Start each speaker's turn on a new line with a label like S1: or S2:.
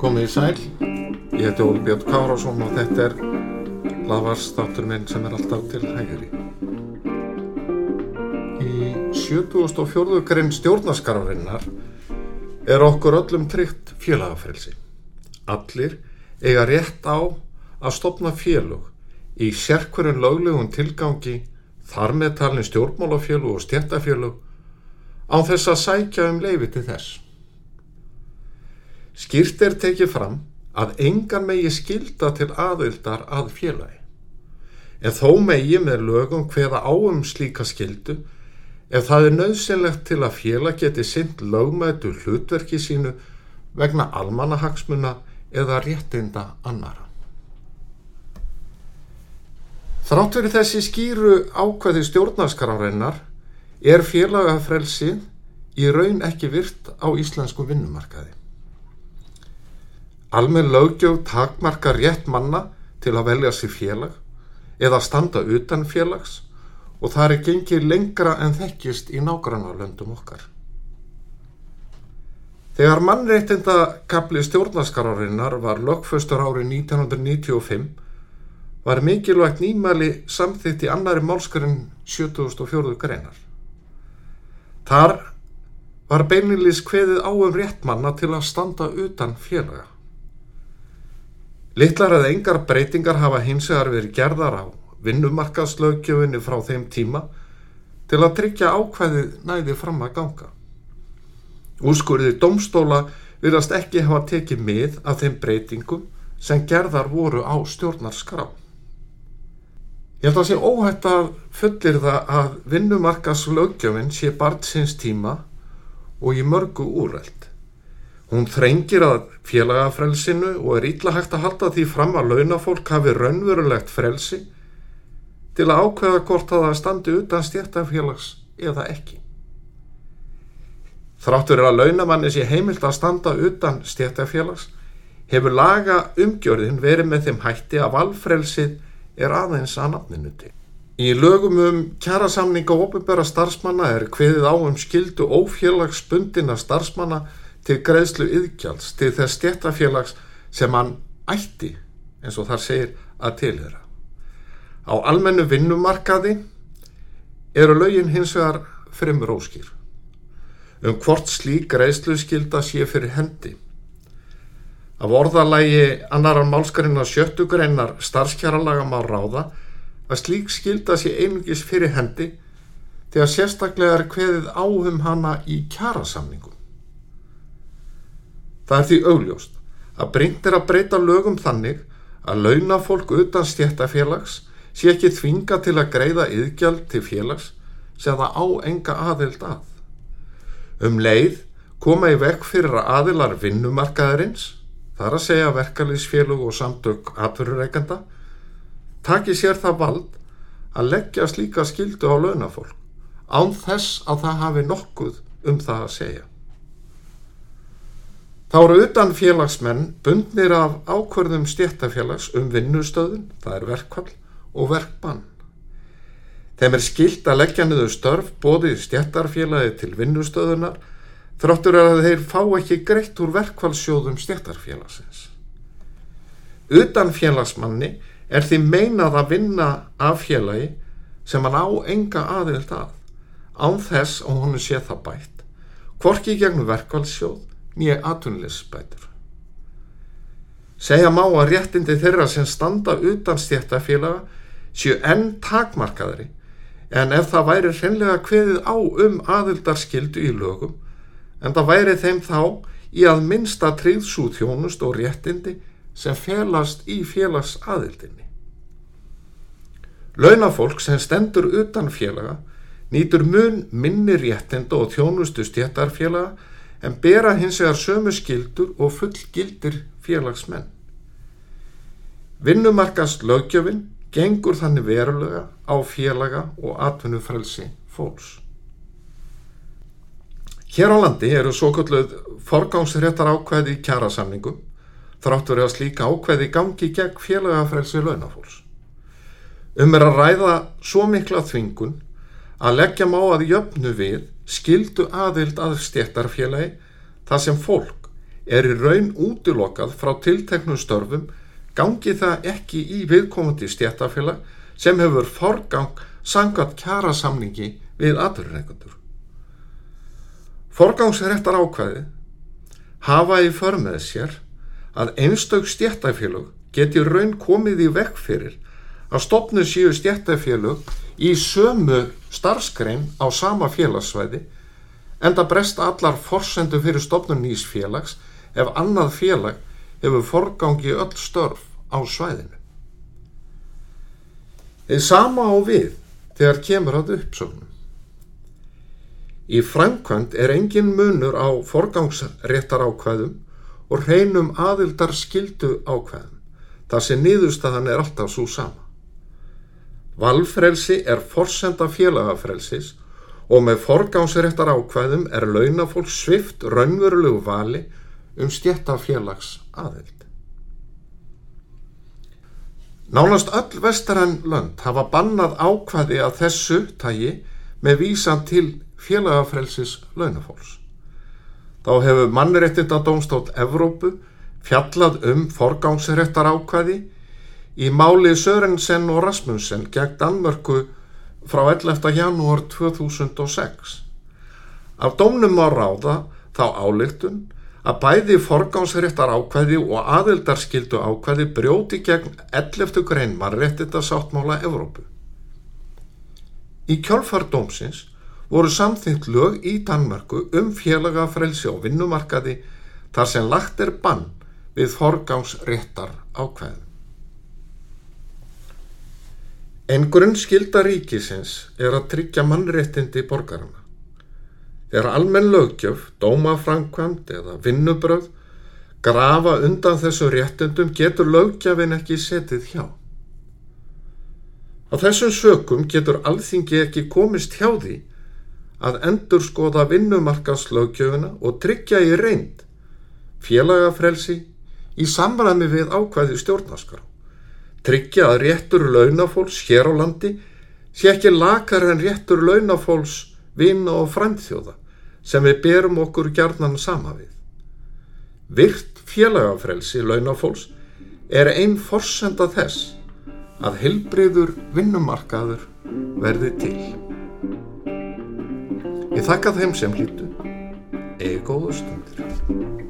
S1: Komið í sæl, ég heiti Óli Björn Kárásson og þetta er lafarstáttur minn sem er alltaf til hægri. Í 74. grein stjórnaskararinnar er okkur öllum tryggt félagafrelsi. Allir eiga rétt á að stopna félug í sérkverjum löglegum tilgangi þar með talin stjórnmálafélug og stjættafélug á þess að sækja um leifi til þess. Skýrt er tekið fram að engan megi skilda til aðildar að félagi. En þó megi með lögum hveða áum slíka skildu ef það er nöðsynlegt til að félag geti synd lögmætu hlutverki sínu vegna almanahagsmuna eða réttinda annara. Þrátt fyrir þessi skýru ákveði stjórnarskaráreinar er félagafrelsið í raun ekki virt á íslensku vinnumarkaði. Almenn lögjöf takmarkar rétt manna til að velja sér félag eða standa utan félags og það er gengið lengra en þekkist í nágrannarlöndum okkar. Þegar mannreitinda kapli stjórnaskarárinnar var lögföstur árið 1995 var mikilvægt nýmæli samþitt í annari málskarinn 7004 greinar. Þar var beinilís kveðið á um rétt manna til að standa utan félaga. Littlar eða engar breytingar hafa hins vegar verið gerðar á vinnumarkaðslögjöfinni frá þeim tíma til að tryggja ákvæðið næði fram að ganga. Úrskurðið domstóla virðast ekki hafa tekið mið af þeim breytingum sem gerðar voru á stjórnarskrá. Ég held að sé óhætt að fullir það að vinnumarkaðslögjöfin sé bart sinns tíma og í mörgu úrælt. Hún þrengir að félagafrelsinu og er ítla hægt að halda því fram að launafólk hafi raunverulegt frelsi til að ákveða hvort að það standi utan stjættafélags eða ekki. Þráttur er að launamanni sé heimilt að standa utan stjættafélags hefur laga umgjörðin verið með þeim hætti að valfrelsið er aðeins að nafninu til. Í lögum um kjærasamninga og ofinbæra starfsmanna er hviðið á um skildu ófélagsbundina starfsmanna til greiðslu yðgjalds til þess stjættafélags sem hann ætti, eins og þar segir, að tilhera. Á almennu vinnumarkaði eru lögin hins vegar fremur óskýr. Um hvort slík greiðslu skilda sé fyrir hendi. Af orðalægi annarar málskarinn á sjöttu greinar starfskjæralaga má ráða að slík skilda sé einungis fyrir hendi þegar sérstaklega er kveðið áhum hana í kjærasamningum. Það er því augljóst að bringt er að breyta lögum þannig að launafólk utan stjættafélags sé ekki þvinga til að greiða yðgjald til félags sem það á enga aðild að. Um leið koma í vekk fyrir að aðilar vinnumarkaðarins, þar að segja verkalýsfélug og samtök atverjureikanda, taki sér það vald að leggja slíka skildu á launafólk án þess að það hafi nokkuð um það að segja. Þá eru utan félagsmenn bundnir af ákverðum stjættafélags um vinnustöðun, það er verkvall, og verkbann. Þeim er skilt að leggja niður störf bóðið stjættarfélagi til vinnustöðunar þráttur að þeir fá ekki greitt úr verkvallsjóðum stjættarfélagsins. Utan félagsmanni er því meinað að vinna af félagi sem hann á enga aðild að, án þess að hún sé það bætt, hvorki gegnum verkvallsjóð nýja atvinnilegsbætur. Segja má að réttindi þeirra sem standa utan stjættafélaga séu enn takmarkaðri en ef það væri hreinlega kveðið á um aðildarskildu í lögum en það væri þeim þá í að minnsta tríðsú þjónust og réttindi sem felast í félags aðildinni. Launafólk sem stendur utan félaga nýtur mun minni réttinda og þjónustu stjættarfélaga en bera hins vegar sömu skildur og fullgildir félagsmenn. Vinnumarkast lögjöfinn gengur þannig verulega á félaga og atvinnufrelsi fólks. Hér á landi eru svo kalluð forgámsréttar ákvæði í kjærasamningum þráttur að slíka ákveði gangi gegn félagafrelsi launafólks. Um er að ræða svo mikla þvingun að leggja má að jöfnu við skildu aðild að stjættarfélagi þar sem fólk er í raun útilokað frá tilteknum störfum gangi það ekki í viðkomandi stjættarfélag sem hefur forgang sangat kjara samningi við aðurreikundur. Forgangsréttar ákvæði hafa í förmið sér að einstök stjættafélög geti raun komið í vekk fyrir að stopnu síu stjættafélög í sömu starfskrein á sama félagsvæði en það bresta allar forsendu fyrir stopnum nýs félags ef annað félag hefur forgangi öll störf á svæðinu. Þið sama á við þegar kemur að uppsögnum. Í framkvæmt er engin munur á forgangsréttar ákvæðum og hreinum aðildar skildu ákvæðum, þar sem niðurstaðan er alltaf svo sama. Valfrelsi er forsenda félagafrelsis og með forgangsréttar ákvæðum er launafólk svift raunverulegu vali um stjættafélags aðild. Nánast öll vestarann lönd hafa bannað ákvæði að þessu tægi með vísan til félagafrelsis launafólks. Þá hefur mannréttinda dómstótt Evrópu fjallað um forgámsréttar ákvæði í máli Sörensen og Rasmussen gegn Danmörku frá 11. janúar 2006. Af dómnum á ráða þá álygtun að bæði forgámsréttar ákvæði og aðildarskildu ákvæði brjóti gegn 11. grein mannréttinda sáttmála Evrópu. Í kjálfardómsins voru samþyngt lög í Danmörku um félagafrelsi og vinnumarkaði þar sem lagt er bann við forgámsréttar ákvæðum. En grunnskilda ríkisins er að tryggja mannréttindi borgarana. Þegar almenn lögjöf, dómafrankvæmt eða vinnubröð grafa undan þessu réttindum getur lögjafin ekki setið hjá. Á þessum sökum getur alþingi ekki komist hjá því að endur skoða vinnumarkaslögjöfuna og tryggja í reynd félagafrelsi í samræmi við ákvæði stjórnaskar. Tryggja að réttur launafólks hér á landi sé ekki lakar en réttur launafólks vinna og frændþjóða sem við berum okkur gjarnan sama við. Virt félagafrelsi launafólks er einn forsenda þess að helbriður vinnumarkaður verði til. Ég þakka þeim sem hlýttu. Ego stundir.